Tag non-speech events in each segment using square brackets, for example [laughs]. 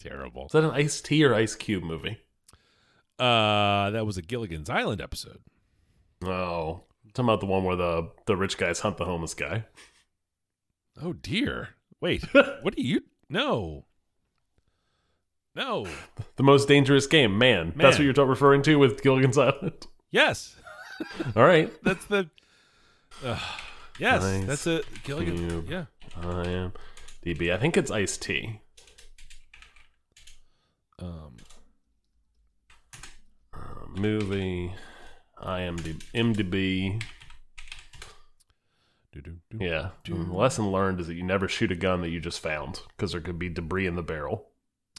Terrible. Is that an Ice T or Ice Cube movie? Uh, that was a Gilligan's Island episode. Oh, I'm talking about the one where the the rich guys hunt the homeless guy. Oh dear. Wait, [laughs] what do you? No. No. The most dangerous game, man. That's what you're referring to with Gilligan's Island. [laughs] Yes. [laughs] All right. That's the. Uh, yes, Nice. that's a Gilligan. Cube. Yeah. I am DB. I think it's Ice T. Um. Movie. IMDb. MDB. Yeah. Mm, lesson learned is that you never shoot a gun that you just found because there could be debris in the barrel.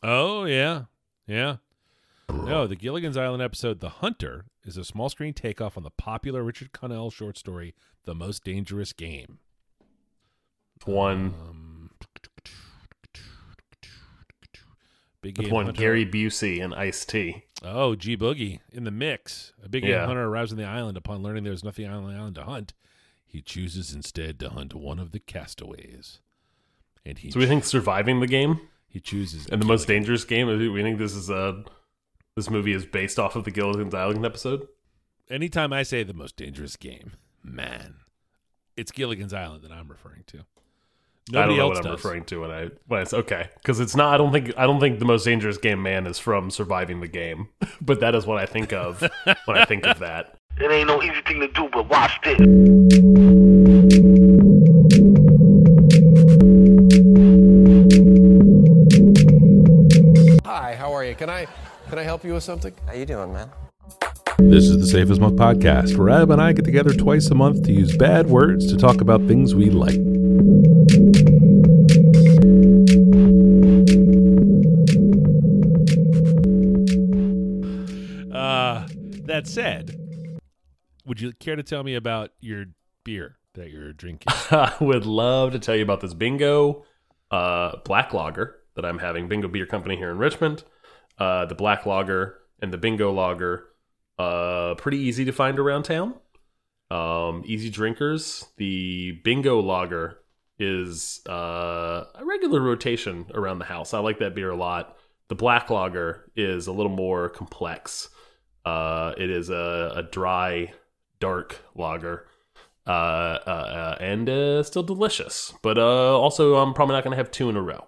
Oh yeah, yeah. No, the Gilligan's Island episode "The Hunter" is a small screen takeoff on the popular Richard Connell short story "The Most Dangerous Game." One Um, big with game one hunter. Gary Busey and Ice T. Oh, G Boogie in the mix. A big game Yeah. hunter arrives on the island upon learning there's nothing on the island to hunt. He chooses instead to hunt one of the castaways, and he So we think surviving the game he chooses and the most dangerous game. We think this is a this movie is based off of the Gilligan's Island episode. Anytime I say the most dangerous game, man, it's Gilligan's Island that I'm referring to. I don't know else what I'm does. referring to when I when it's okay because it's not. I don't think I don't think the most dangerous game man is from surviving the game, [laughs] but that is what I think of when I think of [laughs] that. It ain't no easy thing to do, but watch this. Hi, how are you? Can I can I help you with something? How you doing, man? This is the Safe as Milk podcast, where Ab and I get together twice a month to use bad words to talk about things we like. Uh, that said, would you care to tell me about your beer that you're drinking? [laughs] I would love to tell you about this bingo uh, black lager that I'm having. Bingo Beer Company here in Richmond. Uh, the black lager and the bingo lager, uh, pretty easy to find around town. Um, easy drinkers. The bingo lager is uh, a regular rotation around the house. I like that beer a lot. The black lager is a little more complex. Uh, it is a, a dry, dark lager uh, uh, uh, and uh, still delicious. But uh, also, I'm probably not going to have two in a row.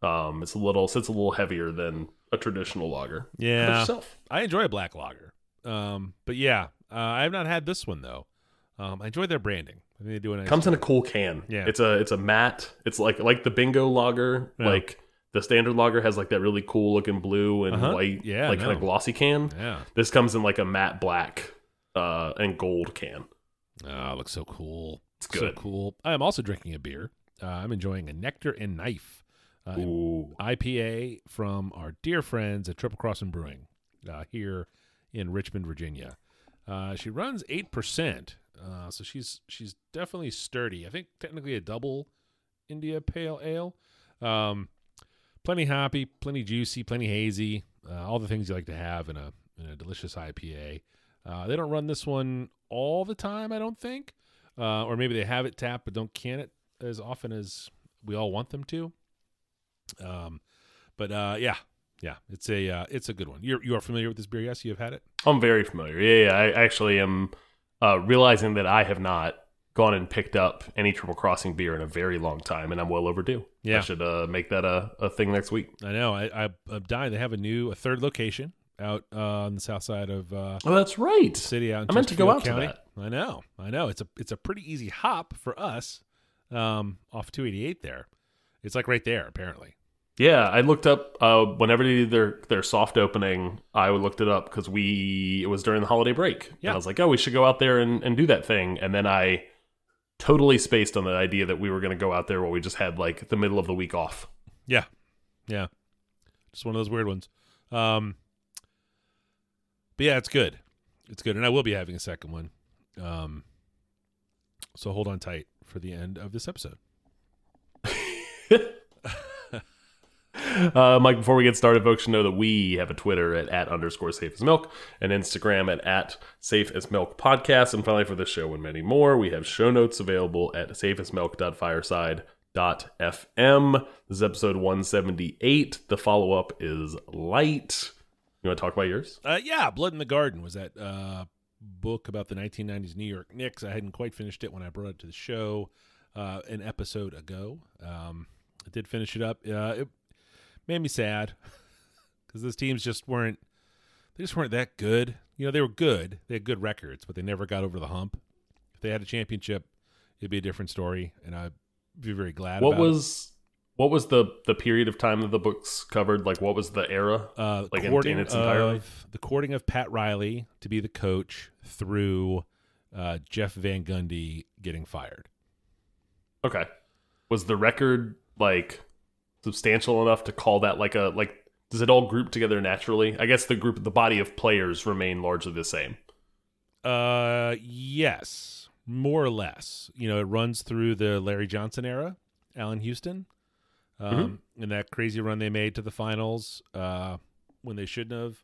Um, it's a little, so it's a little heavier than a traditional lager. Yeah. I enjoy a black lager. Um, but yeah, uh, I have not had this one though. Um, I enjoy their branding. I think they do a nice. Comes in a cool can. Yeah. it's a it's a matte. It's like like the bingo lager. Yeah. Like the standard lager has like that really cool looking blue and Uh-huh. white, Yeah, like I kind of glossy can. yeah. This comes in like a matte black uh, and gold can. Oh, looks so cool. It's So good. cool. I am also drinking a beer. Uh, I'm enjoying a Nectar and Knife uh, IPA from our dear friends at Triple Crossing Brewing uh, here in Richmond, Virginia. Uh, she runs eight percent, uh, so she's she's definitely sturdy. I think technically a double India Pale Ale. Um, plenty hoppy, plenty juicy, plenty hazy. Uh, all the things you like to have in a in a delicious IPA. Uh, they don't run this one all the time, I don't think, uh, or maybe they have it tapped but don't can it as often as we all want them to. Um, but yeah, yeah, it's a uh, it's a good one. You're you are familiar with this beer? Yes, you have had it. I'm very familiar. Yeah, yeah. I actually am uh, realizing that I have not gone and picked up any Triple Crossing beer in a very long time, and I'm well overdue. Yeah. I should uh, make that a, a thing next week. I know. I, I I'm dying. They have a new a third location out uh, on the south side of uh, Oh, that's right. the city out in I meant to go out to County. I know. I know. It's a it's a pretty easy hop for us um, off 288 there. It's like right there apparently. Yeah, I looked up uh, whenever they did their their soft opening. I looked it up because we it was during the holiday break. Yeah. and I was like, oh, we should go out there and, and do that thing. And then I totally spaced on the idea that we were going to go out there while we just had like the middle of the week off. Yeah. Yeah. Just one of those weird ones. Um But yeah, it's good. It's good. And I will be having a second one. Um so hold on tight for the end of this episode. [laughs] Uh, Mike, before we get started, folks should know that we have a Twitter at, at underscore safe as milk, and Instagram at, at safe as milk podcast. And finally, for this show and many more, we have show notes available at FM. This is episode 178. The follow up is Light. You want to talk about yours? Uh, yeah, Blood in the Garden was that uh, book about the 1990s New York Knicks. I hadn't quite finished it when I brought it to the show uh, an episode ago. Um, I did finish it up. Uh, it made me sad [laughs] because those teams just weren't. They just weren't that good. You know, they were good. They had good records, but they never got over the hump. If they had a championship, it'd be a different story, and I'd be very glad. What about it. was what was the the period of time that the books covered? Like, what was the era? uh, like in- courting in its entirety? of the courting of Pat Riley to be the coach through uh, Jeff Van Gundy getting fired. Okay, was the record like substantial enough to call that like a like? Does it all group together naturally? I guess the group, the body of players remain largely the same. Uh, yes, more or less. You know, it runs through the Larry Johnson era, Allan Houston, um, and that crazy run they made to the finals uh, when they shouldn't have,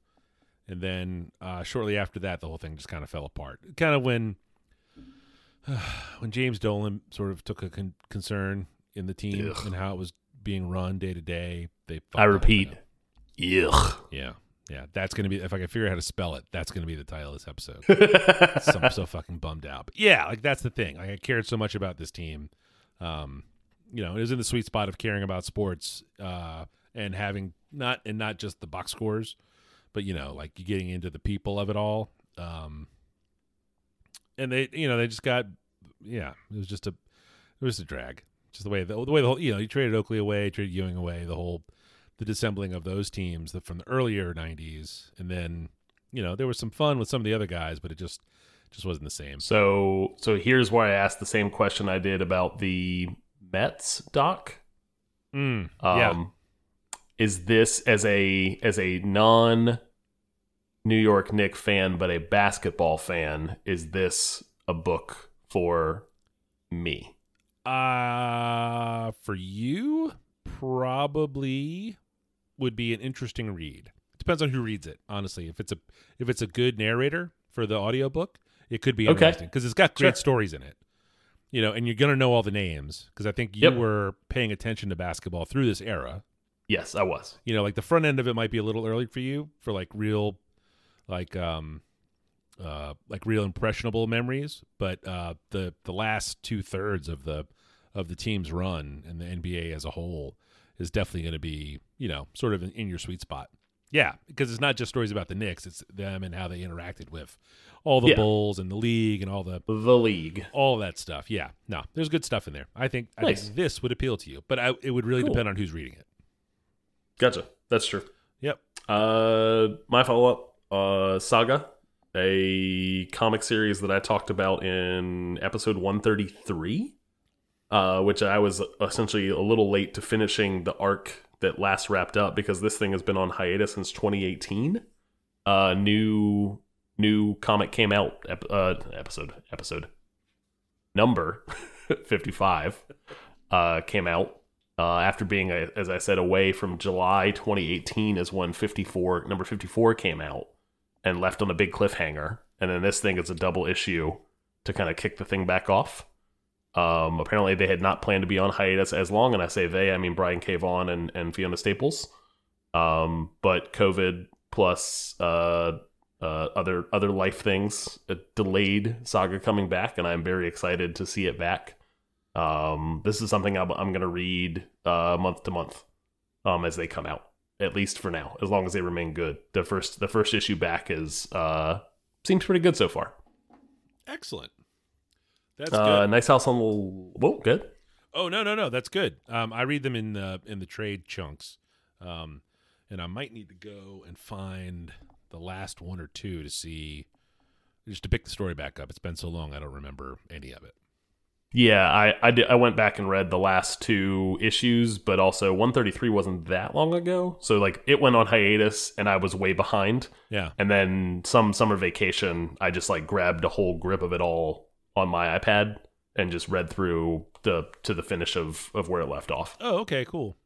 and then uh, shortly after that, the whole thing just kind of fell apart. Kind of when [sighs] when James Dolan sort of took a con- concern in the team Ugh. and how it was being run day to day. They I repeat, yuck. yeah, yeah. That's gonna be if I can figure out how to spell it. That's gonna be the title of this episode. [laughs] so, I'm so fucking bummed out. But yeah, like that's the thing. Like I cared so much about this team. Um, you know, it was in the sweet spot of caring about sports uh, and having not and not just the box scores, but you know, like getting into the people of it all. Um, and they, you know, they just got, yeah, it was just a, it was a drag. Just the way the, the way the whole, you know, you traded Oakley away, traded Ewing away, the whole, the dissembling of those teams that from the earlier '90s, and then, you know, there was some fun with some of the other guys, but it just, just wasn't the same. So, so here's where I asked the same question I did about the Mets doc. Mm, Um, yeah. Is this as a as a non New York Knick fan, but a basketball fan? Is this a book for me? Uh for you, probably would be an interesting read. It depends on who reads it, honestly. If it's a if it's a good narrator for the audiobook, it could be interesting because it's got great Sure. stories in it. You know, and you're gonna know all the names because I think you Yep. were paying attention to basketball through this era. Yes, I was. You know, like the front end of it might be a little early for you for like real, like um, uh, like real impressionable memories. But uh, the the last two thirds of the of the team's run and the NBA as a whole is definitely going to be you know sort of in, in your sweet spot. Yeah, because it's not just stories about the Knicks; it's them and how they interacted with all the Yeah. Bulls and the league and all the The League. all that stuff. Yeah, no, there's good stuff in there. I think I think this would appeal to you, but I, it would really Cool. depend on who's reading it. Gotcha. That's true. Yep. Uh, my follow up, uh, Saga, a comic series that I talked about in episode one thirty three, uh, which I was essentially a little late to finishing the arc that last wrapped up because this thing has been on hiatus since twenty eighteen. Uh, new new comic came out. Ep- uh, episode episode number [laughs] fifty five uh, came out uh, after being, as I said, away from July 2018 is when 54 number 54 came out and left on a big cliffhanger. And then this thing is a double issue to kind of kick the thing back off. Um, apparently, they had not planned to be on hiatus as long, and I say they, I mean Brian K. Vaughan and, and Fiona Staples. Um, but COVID plus uh, uh, other other life things uh, delayed Saga coming back, and I'm very excited to see it back. Um, this is something I'm, I'm going to read uh, month to month um, as they come out, at least for now, as long as they remain good. The first the first issue back is uh, seems pretty good so far. Excellent. That's Uh, good. nice house on the whoa, good. Oh no, no, no, that's good. Um, I read them in the in the trade chunks, um, and I might need to go and find the last one or two to see, just to pick the story back up. It's been so long, I don't remember any of it. Yeah, I I, did, I went back and read the last two issues, but also 133 wasn't that long ago, so like it went on hiatus, and I was way behind. Yeah, And then some summer vacation, I just like grabbed a whole grip of it all on my iPad and just read through the to the finish of of where it left off. Oh, okay, cool.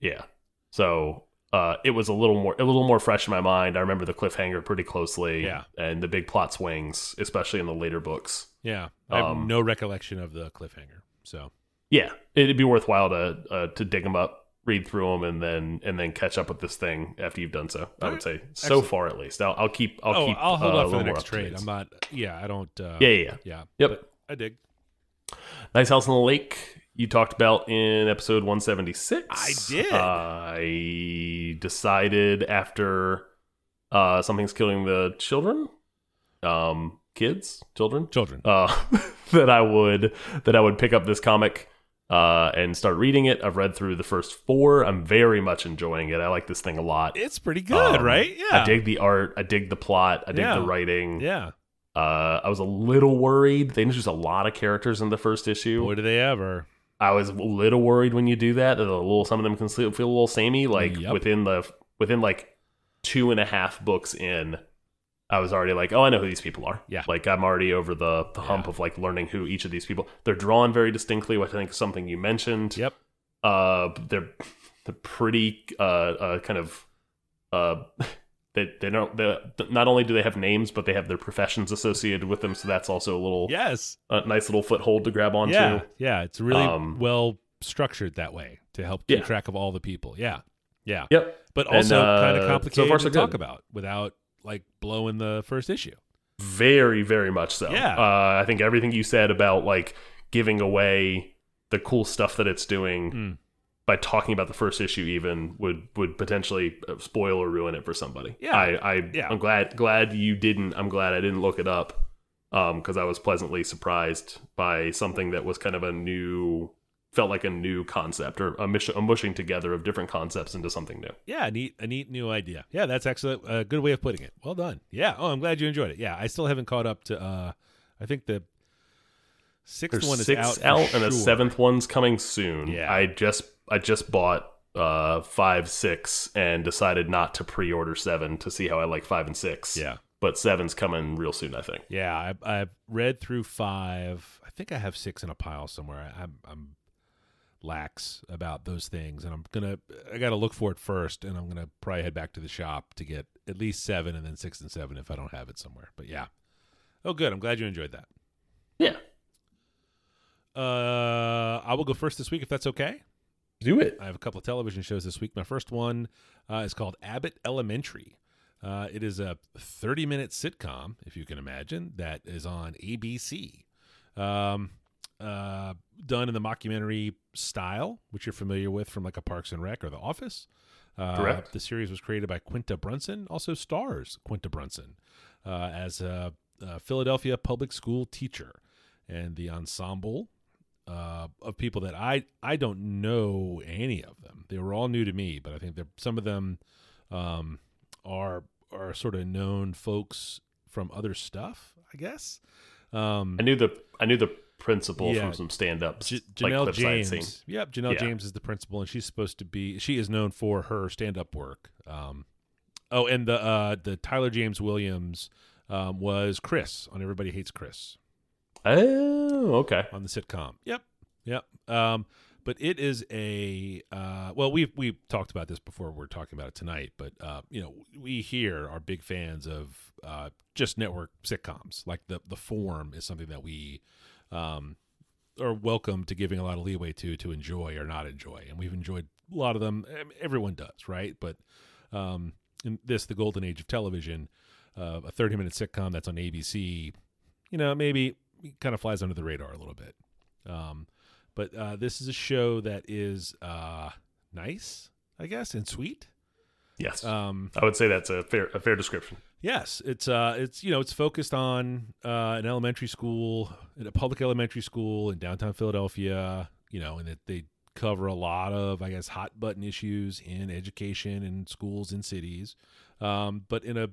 Yeah. So uh, it was a little more a little more fresh in my mind. I remember the cliffhanger pretty closely. Yeah. And the big plot swings, especially in the later books. Yeah, I have Um, no recollection of the cliffhanger. So yeah, it'd be worthwhile to uh, to dig them up, read through them, and then and then catch up with this thing after you've done so. I would say so far at least. I'll, I'll keep. I'll oh, keep. I'll hold uh, up a for the next trade. I'm not. Yeah, I don't. Uh, Yeah, yeah, yeah. yeah. Yep. I dig. Nice House on the Lake. You talked about in episode 176. I did. I decided after uh, something's killing the children, um, kids, children, Children. uh, [laughs] that I would that I would pick up this comic uh, and start reading it. I've read through the first four. I'm very much enjoying it. I like this thing a lot. It's pretty good, Um, right? Yeah. I dig the art. I dig the plot. I dig Yeah. the writing. Yeah. Uh, I was a little worried. They introduced a lot of characters in the first issue. Boy, do they ever. I was a little worried when you do that. That a little, some of them can feel feel a little samey. Like Yep. within the within like two and a half books in, I was already like, oh, I know who these people are. Yeah. like I'm already over the, the hump Yeah. of like learning who each of these people. They're drawn very distinctly, which I think is something you mentioned. Yep. Uh, they're they're pretty uh, uh kind of uh. [laughs] They, they don't. They, not only do they have names, but they have their professions associated with them. So that's also a little, Yes. a nice little foothold to grab onto. Yeah. Yeah. It's really Um, well structured that way to help keep Yeah. track of all the people. Yeah. Yeah. Yep. But And, also kind uh, of so complicated far, so to talk about without like blowing the first issue. Very, very much so. Yeah. Uh, I think everything you said about like giving away the cool stuff that it's doing Mm. By talking about the first issue even would would potentially uh, spoil or ruin it for somebody. Yeah. I, I Yeah. I'm glad glad you didn't. I'm glad I didn't look it up because I was pleasantly surprised by something that was kind of a new felt like a new concept or a, mish- a mushing together of different concepts into something new. Yeah, a neat, a neat new idea. Yeah, that's actually a good way of putting it. Well done. Yeah. Oh, I'm glad you enjoyed it. Yeah, I still haven't caught up to. uh I think the sixth There's one is six out, out, and the sure. seventh one's coming soon. Yeah. I just I just bought uh five six and decided not to pre-order seven to see how I like five and six. Yeah, but seven's coming real soon. I think. yeah. I, I've read through five. I think I have six in a pile somewhere. I, I'm, I'm lax about those things, and I'm gonna. I got to look for it first, and I'm gonna probably head back to the shop to get at least seven, and then six and seven if I don't have it somewhere. But yeah. Oh, good. I'm glad you enjoyed that. Yeah, Uh, I will go first this week if that's okay. Do it. I have a couple of television shows this week. My first one uh, is called Abbott Elementary. Uh, it is a 30 minute sitcom, if you can imagine, that is on ABC. Um, uh, done in the mockumentary style, which you're familiar with from like a Parks and Rec or The Office. Uh, Correct. The series was created by Quinta Brunson, also stars Quinta Brunson uh, as a, a Philadelphia public school teacher. And the ensemble uh, of people that I I don't know any of them. They were all new to me, but I think some of them um, are are sort of known folks from other stuff. I guess. Um, I knew the I knew the principal Yeah. from some stand-ups. J- Janelle had James. Yep, Janelle Yeah. James is the principal, and she's supposed to be. She is known for her stand-up work. Um, oh, and the uh, the Tyler James Williams um, was Chris on Everybody Hates Chris. Oh, okay. on the sitcom. Yep, yep. Um, but it is a uh, well, we've we've talked about this before. We're talking about it tonight, but uh, you know, we here are big fans of uh, just network sitcoms. Like the the form is something that we um, are welcome to giving a lot of leeway to to enjoy or not enjoy, and we've enjoyed a lot of them. Everyone does, right? But um, in this, the golden age of television, uh, a thirty minute sitcom that's on ABC, you know, maybe kind of flies under the radar a little bit. Um, but uh, this is a show that is uh, nice, I guess, and sweet. Yes, Um, I would say that's a fair a fair description. yes, it's uh, it's you know it's focused on uh, an elementary school, a public elementary school in downtown Philadelphia. You know, and that they cover a lot of I guess hot button issues in education and schools in cities, um, but in a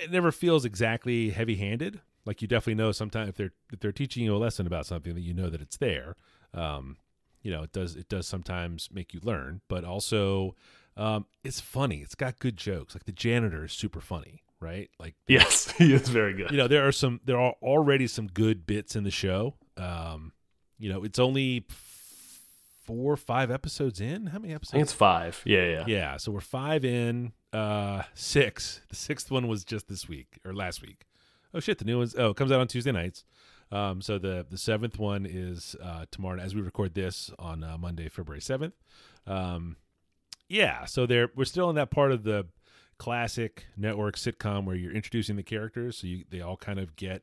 it never feels exactly heavy handed. Like you definitely know sometimes if they're if they're teaching you a lesson about something that you know that it's there. Um, you know, it does it does sometimes make you learn, but also um, it's funny. It's got good jokes. Like the janitor is super funny, right? Like Yes, [laughs] he is very good. you know there are some there are already some good bits in the show. Um, you know, it's only four or five episodes in. How many I episodes? think it's five. Yeah, yeah. Yeah, so we're five in, uh, six. The sixth one was just this week or last week. Oh shit, the new one's oh it comes out on Tuesday nights. Um, so the the seventh one is uh, tomorrow as we record this on uh, Monday, February seventh. Um, yeah, so they're we're still in that part of the classic network sitcom where you're introducing the characters, so you they all kind of get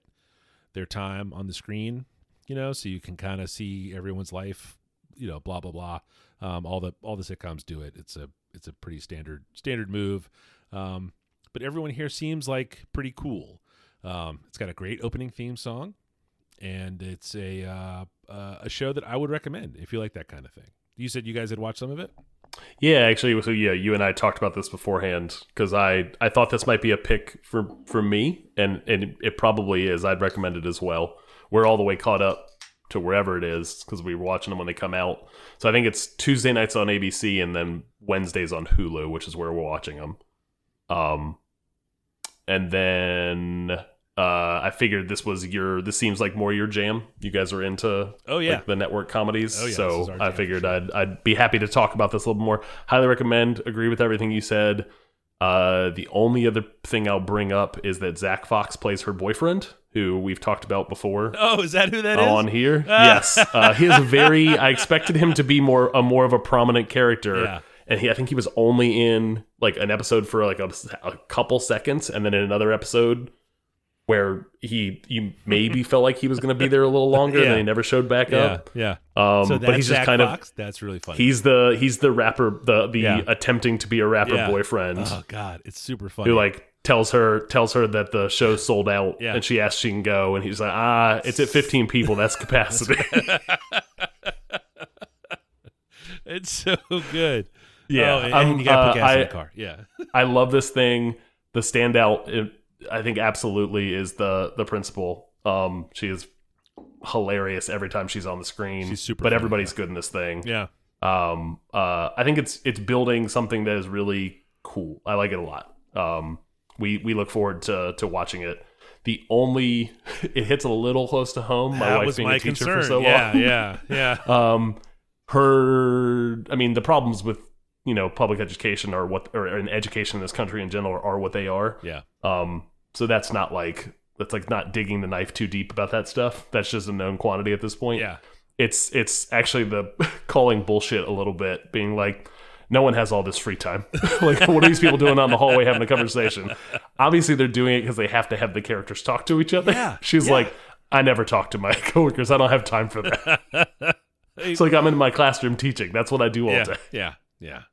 their time on the screen, you know, so you can kind of see everyone's life, you know, blah blah blah. Um, all the all the sitcoms do it. It's a it's a pretty standard standard move. Um, but everyone here seems like pretty cool. Um, it's got a great opening theme song, and it's a uh, uh, a show that I would recommend if you like that kind of thing. You said you guys had watched some of it. Yeah, actually, so yeah, you and I talked about this beforehand because I I thought this might be a pick for for me, and and it probably is. I'd recommend it as well. We're all the way caught up to wherever it is because we were watching them when they come out. So I think it's Tuesday nights on ABC and then Wednesdays on Hulu, which is where we're watching them. Um, and then uh, I figured this was your. This seems like more your jam. You guys are into Oh, yeah. like, the network comedies. Oh, yeah, so I figured sure. I'd I'd be happy to talk about this a little bit more. Highly recommend. Agree with everything you said. Uh, the only other thing I'll bring up is that Zach Fox plays her boyfriend, who we've talked about before Oh, is that who that is? on here. yes, uh, he is very. [laughs] I expected him to be more a more of a prominent character, Yeah. And he I think he was only in like an episode for like a, a couple seconds, and then in another episode where he you maybe [laughs] felt like he was going to be there a little longer, and Yeah. then he never showed back Yeah, up. yeah. Um, so that's but he's just Zach kind Fox? That's really of funny. he's the he's the rapper the the Yeah. attempting to be a rapper boyfriend oh god, it's super funny. who like tells her tells her that the show's sold out and she asks she can go and he's like ah it's at 15 people that's [laughs] capacity [laughs] it's so good. Yeah, oh, and, I'm, and you gotta put uh, gas in I- the car. Yeah, [laughs] I love this thing. The standout, it, I think, absolutely is the the principal. Um, she is hilarious every time she's on the screen. She's super but funny, everybody's good in this thing. yeah. Um, uh, I think it's it's building something that is really cool. I like it a lot. Um, we we look forward to to watching it. The only [laughs] it hits a little close to home. My that wife was being my a teacher concern. for so yeah, long. yeah, yeah. [laughs] um her i mean the problems with you know public education are what or in education in this country in general are what they are. Yeah. um so that's not like that's like not digging the knife too deep about that stuff. That's just a known quantity at this point. Yeah. it's it's actually the [laughs] calling bullshit a little bit being like no one has all this free time. [laughs] Like what are these people doing on the hallway having a conversation? Obviously they're doing it because they have to have the characters talk to each other. Yeah, she's yeah. like i never talk to my [laughs] coworkers. I don't have time for that. It's like I'm in my classroom teaching. That's what I do all yeah, day. yeah, yeah.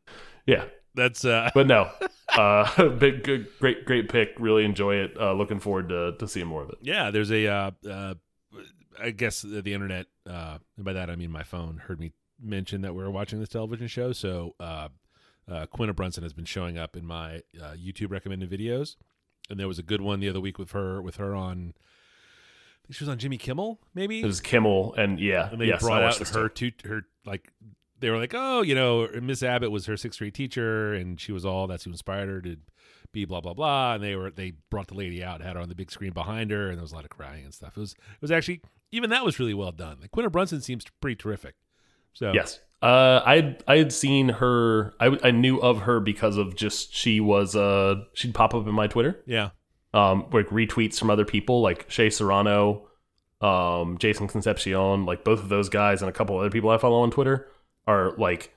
Yeah, That's uh but no, [laughs] uh, [laughs] big, good, great, great pick. Really enjoy it. Uh, looking forward to to seeing more of it. yeah, there's a uh uh I guess the, the internet uh and by that I mean my phone heard me mention that we are watching this television show, so uh uh Quinta Brunson has been showing up in my uh, YouTube recommended videos. And there was a good one the other week with her with her on I think she was on Jimmy Kimmel, maybe? It was Kimmel, and yeah, and they yes, brought out her tu- her like they were like oh you know miss abbott was her sixth grade teacher and she was all that's who inspired her to be blah blah blah and they were they brought the lady out had her on the big screen behind her and there was a lot of crying and stuff it was it was actually even that was really well done like quinta brunson seems pretty terrific so Yes. Uh, I I had seen her. I, I knew of her because of just she was uh she'd pop up in my Twitter. yeah Um, like retweets from other people like Shea Serrano, um, Jason Concepcion, like both of those guys and a couple other people I follow on Twitter are like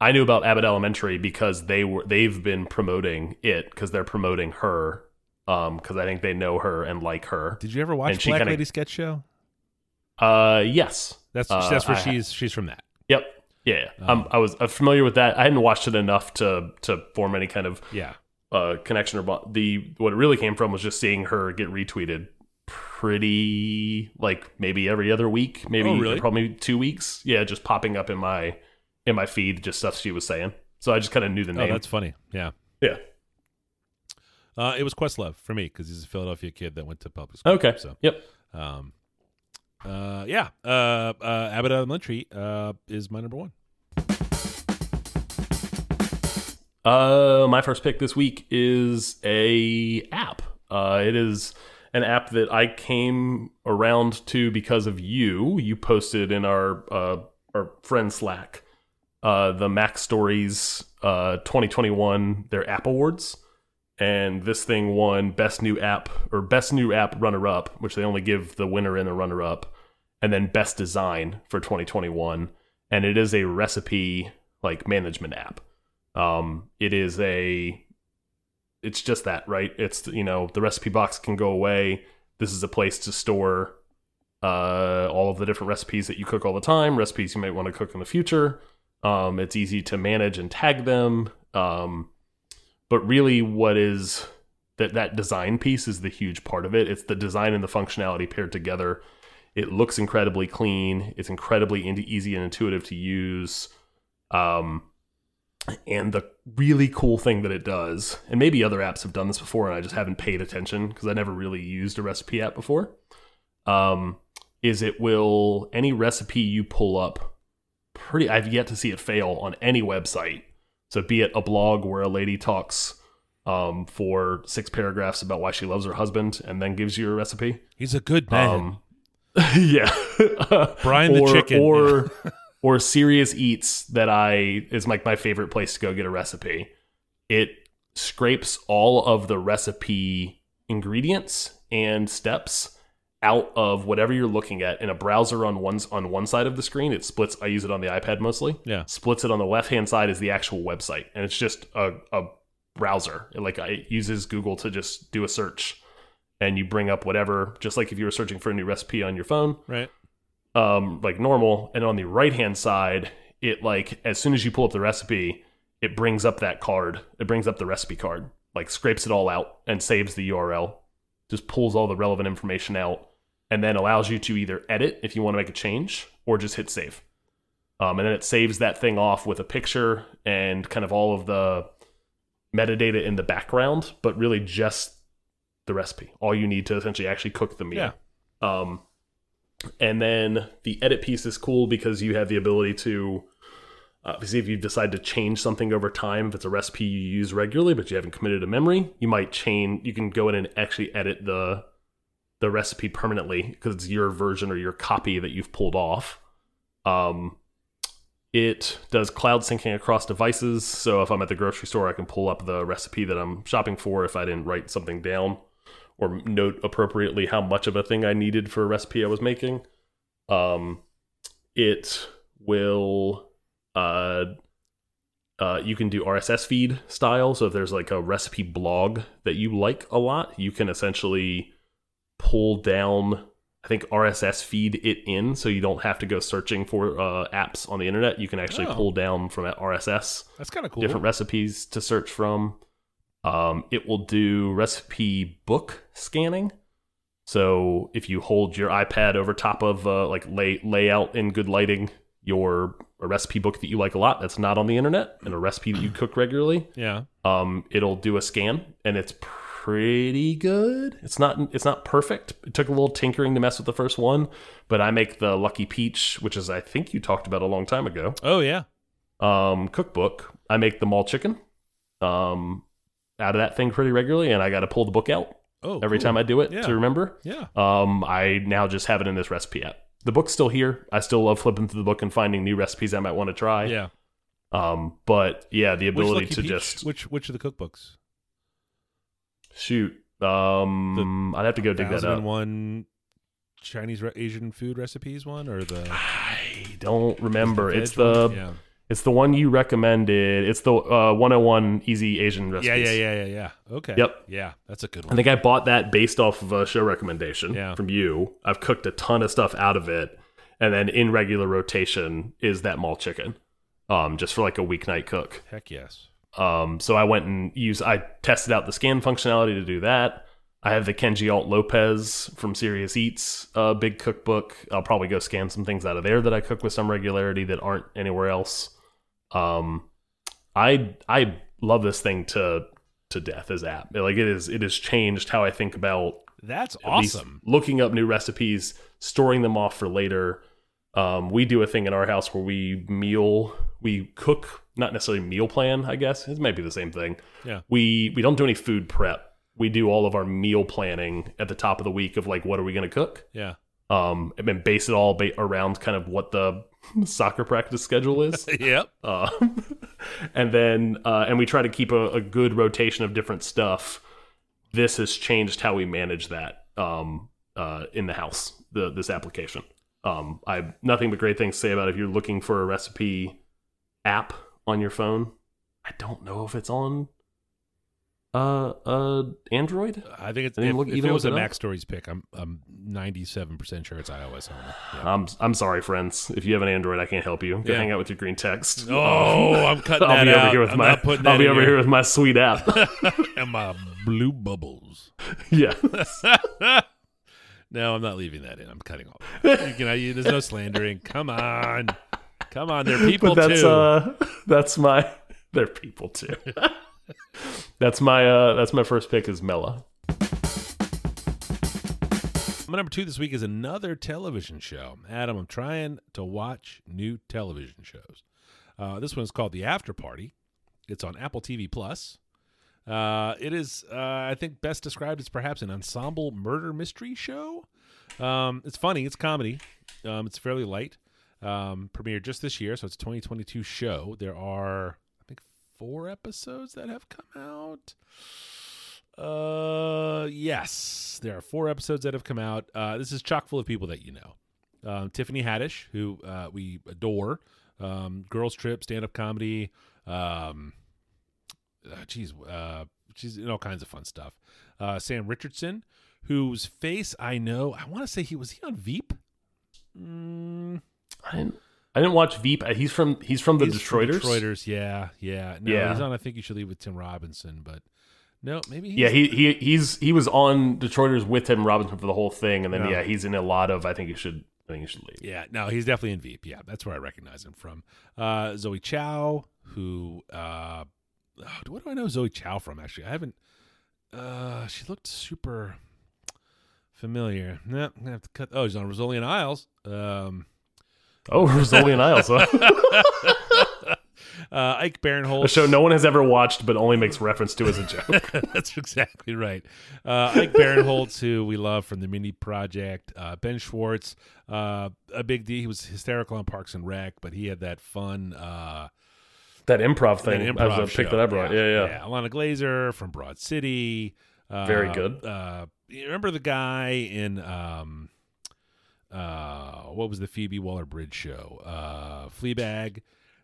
I knew about Abbott Elementary because they were they've been promoting it because they're promoting her um because I think they know her and like her. did you ever watch black kinda- lady sketch show Uh yes. that's Uh, that's where I she's she's from that Yep. Yeah. Um, um, I was familiar with that. I hadn't watched it enough to to form any kind of yeah uh, connection or the what it really came from was just seeing her get retweeted pretty like maybe every other week, maybe Oh, really? probably two weeks. Yeah, just popping up in my in my feed, just stuff she was saying. So I just kind of knew the oh name. that's funny yeah yeah. uh it was questlove for me because he's a philadelphia kid that went to public school Okay. so Yep. Um, uh, yeah. Uh, uh, Abbott Elementary uh, is my number one. Uh, my first pick this week is a app. Uh, it is an app that I came around to because of you. You posted in our uh, our friend Slack uh, the Mac Stories uh, 2021 their app awards, and this thing won best new app or best new app runner up, which they only give the winner and the runner up, and then best design for 2021. And it is a recipe like management app. Um, it is a, it's just that, right? It's you know the recipe box can go away. This is a place to store uh, all of the different recipes that you cook all the time, recipes you might want to cook in the future. Um, it's easy to manage and tag them. Um, but really, what is that that design piece is the huge part of it. It's the design and the functionality paired together. It looks incredibly clean. It's incredibly easy and intuitive to use. Um, and the really cool thing that it does, and maybe other apps have done this before, and I just haven't paid attention because I never really used a recipe app before. Um, is it will any recipe you pull up pretty I've yet to see it fail on any website. So be it a blog where a lady talks um, for six paragraphs about why she loves her husband and then gives you a recipe. He's a good man. Um, [laughs] yeah, Brian the or, chicken. or [laughs] or Serious Eats that I is like my favorite place to go get a recipe. It scrapes all of the recipe ingredients and steps out of whatever you're looking at in a browser on one on one side of the screen. It splits. I use it on the iPad mostly. Yeah. splits it on the left hand side is the actual website, and it's just a, a browser. It, like it uses Google to just do a search, and you bring up whatever, just like if you were searching for a new recipe on your phone right. Um, like normal, and on the right hand side, it like as soon as you pull up the recipe, it brings up that card. It brings up the recipe card, like scrapes it all out and saves the URL. Just pulls all the relevant information out, and then allows you to either edit if you want to make a change or just hit save. Um, and then it saves that thing off with a picture and kind of all of the metadata in the background, but really just the recipe. All you need to essentially actually cook the meal. Yeah. Um, and then the edit piece is cool because you have the ability to obviously if you decide to change something over time if it's a recipe you use regularly but you haven't committed to memory you might change you can go in and actually edit the the recipe permanently because it's your version or your copy that you've pulled off. Um it does cloud syncing across devices. So if i'm at the grocery store i can pull up the recipe that i'm shopping for if i didn't write something down or note appropriately how much of a thing I needed for a recipe I was making. Um, it will, uh, uh, you can do RSS feed style. So if there's like a recipe blog that you like a lot, you can essentially pull down, I think RSS feed it in, so you don't have to go searching for uh, apps on the internet. You can actually Oh. pull down from RSS That's kind of cool. different recipes to search from. Um, it will do recipe book scanning. So if you hold your iPad over top of uh, like lay layout in good lighting, your a recipe book that you like a lot that's not on the internet and a recipe that you [clears throat] cook regularly, yeah. um, it'll do a scan and it's pretty good. It's not it's not perfect. It took a little tinkering to mess with the first one, but I make the Lucky Peach, which is I think you talked about a long time ago Oh yeah. um, cookbook, I make the mall chicken um, out of that thing pretty regularly, and I got to pull the book out Oh. every cool. time I do it Yeah. to remember. Yeah. Um, I now just have it in this recipe app. The book's still here. I still love flipping through the book and finding new recipes I might want to try. Yeah. Um, but yeah, the ability to Peach? just which which of the cookbooks? shoot. Um, I'd have to go dig that up. one Chinese Asian food recipes one or the I don't remember. veg It's the one? It's the one you recommended. It's the uh, 101 easy Asian recipes. yeah yeah yeah yeah yeah. Okay. Yep. Yeah, that's a good one. I think I bought that based off of a show recommendation Yeah. from you. I've cooked a ton of stuff out of it, and then in regular rotation is that mall chicken, um, just for like a weeknight cook. Heck yes. Um, so I went and used. I tested out the scan functionality to do that. I have the Kenji Alt Lopez from Serious Eats uh, big cookbook. I'll probably go scan some things out of there that I cook with some regularity that aren't anywhere else. Um, I I love this thing to to death as app. Like it is it has changed how I think about That's awesome. looking up new recipes, storing them off for later. Um, we do a thing in our house where we meal, we cook, not necessarily meal plan. I guess it might be the same thing. Yeah. We we don't do any food prep. We do all of our meal planning at the top of the week of like what are we going to cook. Yeah. Um, and base it all ba- around kind of what the [laughs] soccer practice schedule is. [laughs] yep. Um, [laughs] and then uh, and we try to keep a, a good rotation of different stuff. This has changed how we manage that um, uh, in the house. The this application. Um, I have nothing but great things to say about. It. If you're looking for a recipe app on your phone, I don't know if it's on uh uh Android. I think it's I if, look- if it was a Mac. Stories pick, I'm I'm 97 percent sure it's iOS only. Yeah. I'm I'm sorry, friends. If you have an Android, I can't help you. Go Yeah. hang out with your green text. Oh, I'm [laughs] cutting I'll that be out. over here with I'm my I'll be over here. here with my sweet app. [laughs] [laughs] and my blue bubbles. yeah. no, I'm not leaving that in. I'm cutting off. You can, I, there's no slandering. Come on, come on. They're people but that's too. uh that's my they're people too. That's my uh that's my first pick is Mela. My number two this week is another television show. Adam, I'm trying to watch new television shows. Uh, this one is called The After Party. It's on Apple TV Plus. Uh, it is, uh, I think, best described as perhaps an ensemble murder mystery show. Um, it's funny. It's comedy. Um, it's fairly light. Um, premiered just this year, so it's a 2022 show. There are, four episodes that have come out. Uh, yes, there are four episodes that have come out. Uh, this is chock full of people that you know. Um, Tiffany Haddish, who uh, we adore, um, Girls Trip, stand up comedy. Um, uh, geez, uh, she's in all kinds of fun stuff. Uh, Sam Richardson, whose face I know. I want to say he was he on Veep. Mm, I I didn't watch Veep. Uh, He's from he's from the he's from Detroiters. Detroiters, yeah, yeah. No, Yeah. he's on. I think you should leave with Tim Robinson, but no, maybe. He's, Yeah, he, he he's he was on Detroiters with Tim Robinson for the whole thing, and then No. yeah, he's in a lot of. I think you should. I think you should leave. Yeah, no, he's definitely in Veep. Yeah, that's where I recognize him from. Uh, Zoe Chao, who, uh, oh, what do I know Zoe Chao from? Actually, I haven't. Uh, she looked super familiar. No, I'm gonna have to cut. Oh, she's on Rosolian Isles. Um, Oh, Rosolian Isles, huh? uh, Ike a Barinholtz. show no one has ever watched, but only makes reference to as a joke. [laughs] That's exactly right. Uh, Ike Barinholtz, who we love from the Mindy Project, uh, Ben Schwartz, uh, a big D. He was hysterical on Parks and Rec, but he had that fun. Uh, that improv that thing. improv that was a pick that I brought. Yeah, yeah. yeah. Ilana Glazer from Broad City. Uh, Very good. Uh, remember the guy in um, uh, what was the Phoebe Waller Bridge show? Uh, Fleabag.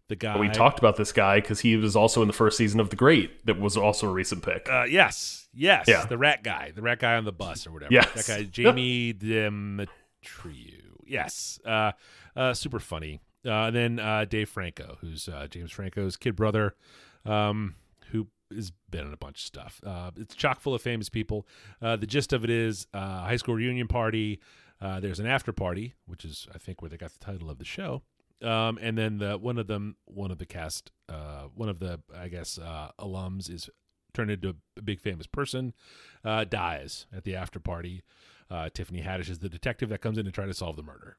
The guy We talked about this guy because he was also in the first season of The Great. That was also a recent pick. Uh, yes, yes, Yeah. the rat guy, the rat guy on the bus or whatever. Yes. that guy, Jamie Demetriou. Yes, uh, uh, super funny. Uh, and then uh, Dave Franco, who's uh, James Franco's kid brother, um, who has been in a bunch of stuff. Uh, it's chock full of famous people. Uh, the gist of it is uh, high school reunion party. Uh, there's an after party, which is I think where they got the title of the show. Um, and then the one of them, one of the cast, uh, one of the I guess uh, alums is turned into a big famous person, uh, dies at the after party. Uh, Tiffany Haddish is the detective that comes in to try to solve the murder.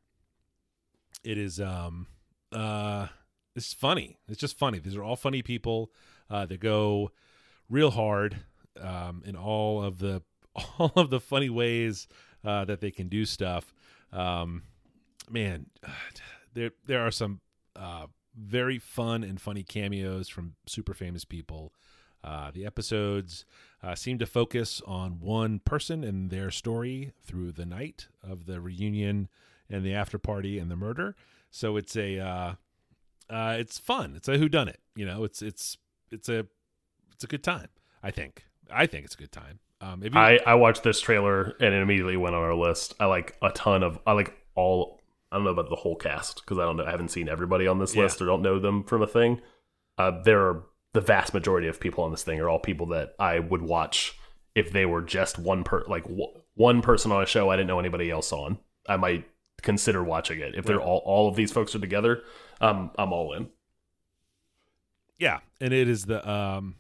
It is um uh it's funny. It's just funny. These are all funny people. Uh, that go real hard um, in all of the [laughs] all of the funny ways uh, that they can do stuff. Um, man, [sighs] there there are some uh, very fun and funny cameos from super famous people. Uh, the episodes uh, seem to focus on one person and their story through the night of the reunion and the after party and the murder. So it's a uh, uh, it's fun. It's a who done it. You know, it's it's it's a it's a good time. I think. I think it's a good time. Um, you, I, I watched this trailer and it immediately went on our list. I like a ton of I like all I don't know about the whole cast because I don't know I haven't seen everybody on this Yeah. list or don't know them from a thing. Uh, there are the vast majority of people on this thing are all people that I would watch if they were just one per like w- one person on a show I didn't know anybody else on. I might consider watching it if they're all all of these folks are together. Um, I'm all in. yeah, and it is the um,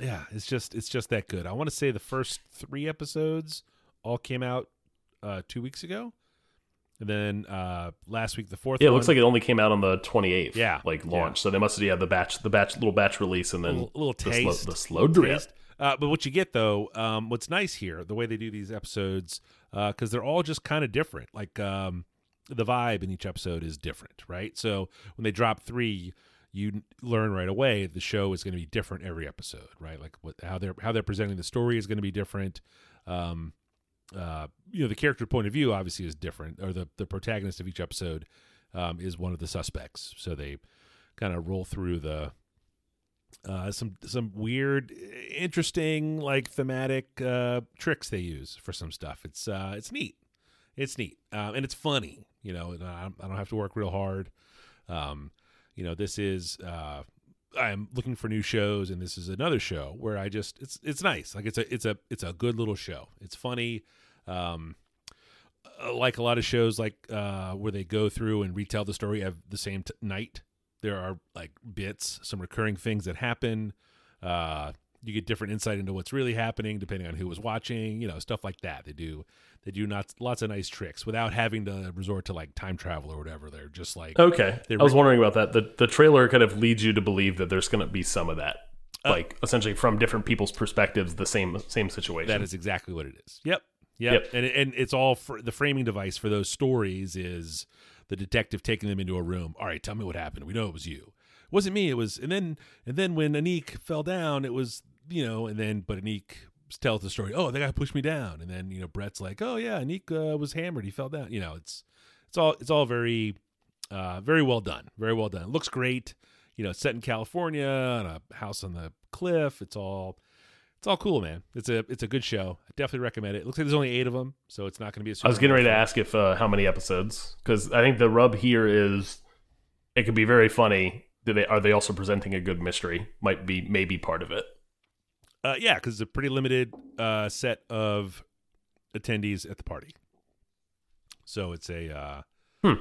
yeah, it's just it's just that good. I want to say the first three episodes all came out uh, two weeks ago, and then uh, last week the fourth. Yeah, it one, looks like it only came out on the 28th. Yeah, like yeah. launch. So they must have yeah the batch the batch little batch release and a then little, little the slow, taste, the slow drip. taste. Uh, but what you get though, um, what's nice here, the way they do these episodes, because they're all just kind of different. Like um, the vibe in each episode is different, right? So when they drop three, you learn right away the show is going to be different every episode, right? Like what how they're how they're presenting the story is going to be different. Um, uh, you know, the character point of view obviously is different, or the the protagonist of each episode um, is one of the suspects. So they kind of roll through the uh, some some weird, interesting, like thematic uh, tricks they use for some stuff. It's uh, it's neat. It's neat, um, and it's funny. You know, I, I don't have to work real hard. Um, you know, this is uh, I'm looking for new shows, and this is another show where I just it's it's nice. Like it's a it's a it's a good little show. It's funny. Um, uh, like a lot of shows, like uh, where they go through and retell the story of the same t- night. There are like bits, some recurring things that happen. Uh, you get different insight into what's really happening depending on who was watching. You know, stuff like that. They do they do not lots of nice tricks without having to resort to like time travel or whatever. They're just like Okay, I was wondering about that. The the trailer kind of leads you to believe that there's going to be some of that, uh, like essentially from different people's perspectives, the same same situation. That is exactly what it is. Yep. Yep. Yep. And and it's all for the framing device for those stories is the detective taking them into a room. All right, tell me what happened. We know it was you. It wasn't me. It was and then and then when Aniq fell down, it was you know, and then but Aniq tells the story. Oh, that guy pushed me down, and then you know Brett's like, oh yeah, Aniq uh, was hammered. He fell down. You know, it's it's all it's all very uh, very well done. Very well done. It looks great. You know, set in California on a house on the cliff. It's all it's all cool, man. It's a it's a good show. I definitely recommend it. It looks like there's only eight of them, so it's not going to be a. I was getting ready to ask if uh, how many episodes because I think the rub here is it could be very funny. Do they are they also presenting a good mystery? Might be maybe part of it. Uh, yeah, because it's a pretty limited uh, set of attendees at the party. So it's a, uh, Hmm.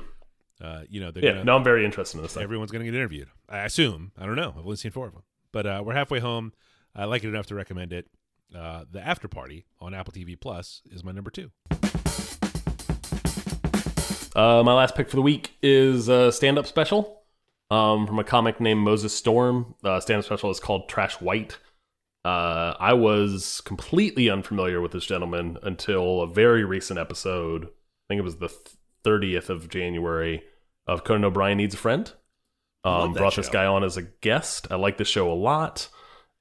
uh, you know, they're Yeah, gonna, no, I'm very interested in this. Thing. everyone's going to get interviewed. I assume. I don't know. I've only seen four of them, but uh, we're halfway home. I like it enough to recommend it. Uh, the After Party on Apple TV Plus is my number two. Uh, my last pick for the week is a stand-up special um, from a comic named Moses Storm. Uh, stand-up special is called Trash White. Uh, I was completely unfamiliar with this gentleman until a very recent episode. I think it was the thirtieth of January of Conan O'Brien Needs a Friend. Um, brought this guy on as a guest. I like the show a lot.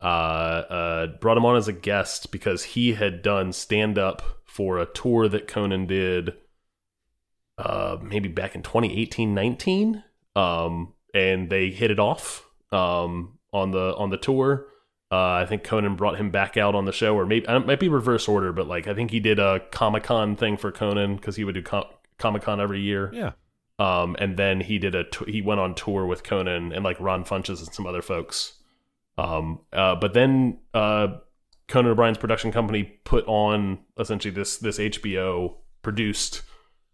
Uh, uh, brought him on as a guest because he had done stand up for a tour that Conan did uh, maybe back in 2018 19 um, and they hit it off um, on the on the tour uh, I think Conan brought him back out on the show, or maybe it might be reverse order, but like I think he did a Comic Con thing for Conan because he would do com- Comic Con every year. Yeah. Um, and then he did a t- he went on tour with Conan and like Ron Funches and some other folks. Um, uh, but then uh, Conan O'Brien's production company put on essentially this this HBO produced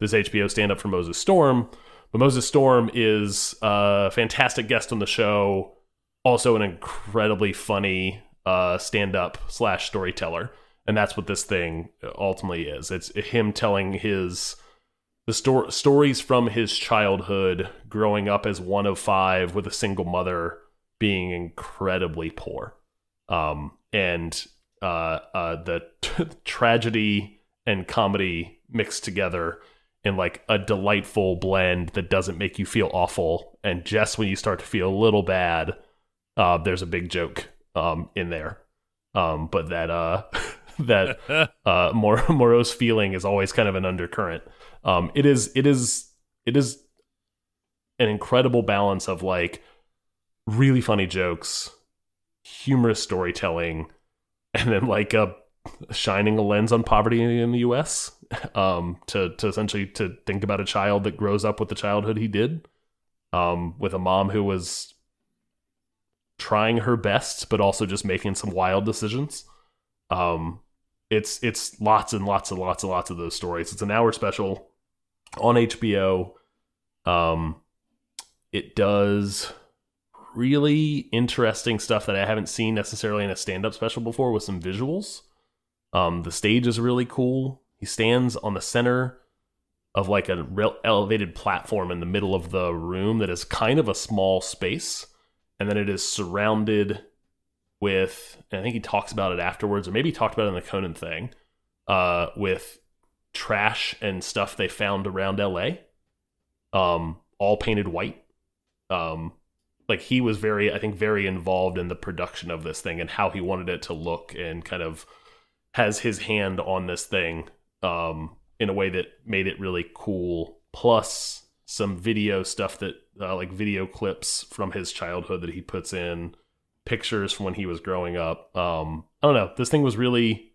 this HBO stand up for Moses Storm. But Moses Storm is a fantastic guest on the show, also an incredibly funny uh, stand up slash storyteller, and that's what this thing ultimately is. It's him telling his the sto- stories from his childhood, growing up as one of five with a single mother, being incredibly poor, um, and uh, uh, the tragedy and comedy mixed together in like a delightful blend that doesn't make you feel awful. And just when you start to feel a little bad, uh, there's a big joke um, in there. Um, but that uh, [laughs] that [laughs] uh, mor- [laughs] morose feeling is always kind of an undercurrent. Um, it is it is it is an incredible balance of like really funny jokes, humorous storytelling, and then like a shining a lens on poverty in the U.S. Um, to to essentially to think about a child that grows up with the childhood he did, um, with a mom who was trying her best but also just making some wild decisions. Um, it's it's lots and lots and lots and lots of those stories. It's an hour special on HBO. Um, it does really interesting stuff that I haven't seen necessarily in a stand-up special before with some visuals. Um, the stage is really cool. He stands on the center of like a real elevated platform in the middle of the room that is kind of a small space, and then it is surrounded with, I think he talks about it afterwards, or maybe he talked about it in the Conan thing, uh, with trash and stuff they found around LA, um, all painted white. Um, like he was very, I think, very involved in the production of this thing and how he wanted it to look, and kind of has his hand on this thing um, in a way that made it really cool. Plus some video stuff that, uh, like video clips from his childhood that he puts in, pictures from when he was growing up. Um, I don't know. This thing was really,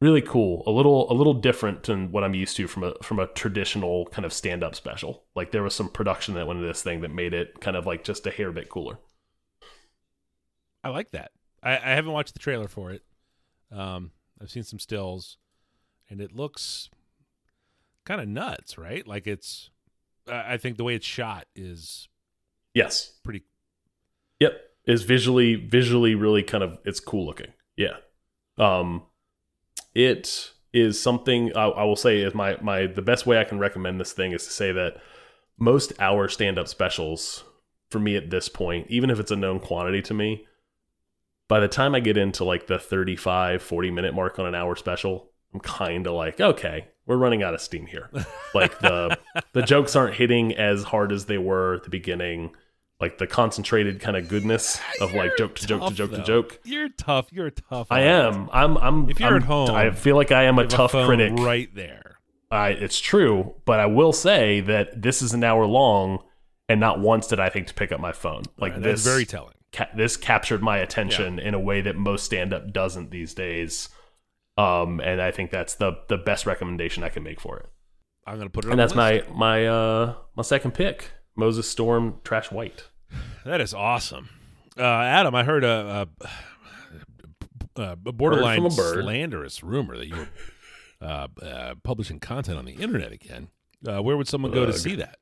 really cool. A little, a little different than what I'm used to from a from a traditional kind of stand up special. Like there was some production that went into this thing that made it kind of like just a hair bit cooler. I like that. I, I haven't watched the trailer for it. Um, I've seen some stills, and it looks kind of nuts, right? Like it's. I I think the way it's shot is Yes. pretty. Yep. Is visually visually really kind of it's cool looking. Yeah. Um it is something I, I will say is my my the best way I can recommend this thing is to say that most hour stand up specials for me at this point, even if it's a known quantity to me, by the time I get into like the 35, 40 minute mark on an hour special, I'm kind of like, okay, we're running out of steam here. like the [laughs] the jokes aren't hitting as hard as they were at the beginning. Like the concentrated kind of goodness of like joke to joke to joke to joke. You're tough. You're tough. I am. I'm. I'm. If you're I'm- at home, I feel like I am a tough phone critic. right there. I, it's true, but I will say that this is an hour long, and not once did I think to pick up my phone. Like Right, this, very telling. ca- this captured my attention in a way that most stand up doesn't these days. Um, and I think that's the the best recommendation I can make for it. I'm gonna put it. on And the that's my my uh my second pick, Moses Storm Trash White. That is awesome, uh, Adam. I heard a, a, a borderline from a bird. slanderous rumor that you were uh, uh, publishing content on the internet again. Uh, where would someone go to see that?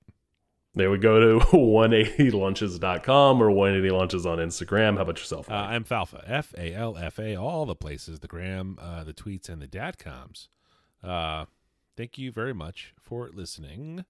They would go to [laughs] 180lunches.com or 180lunches on Instagram. How about yourself? Uh, I'm Falfa, F A L F A, all the places, the gram, uh, the tweets, and the datcoms. Uh, thank you very much for listening.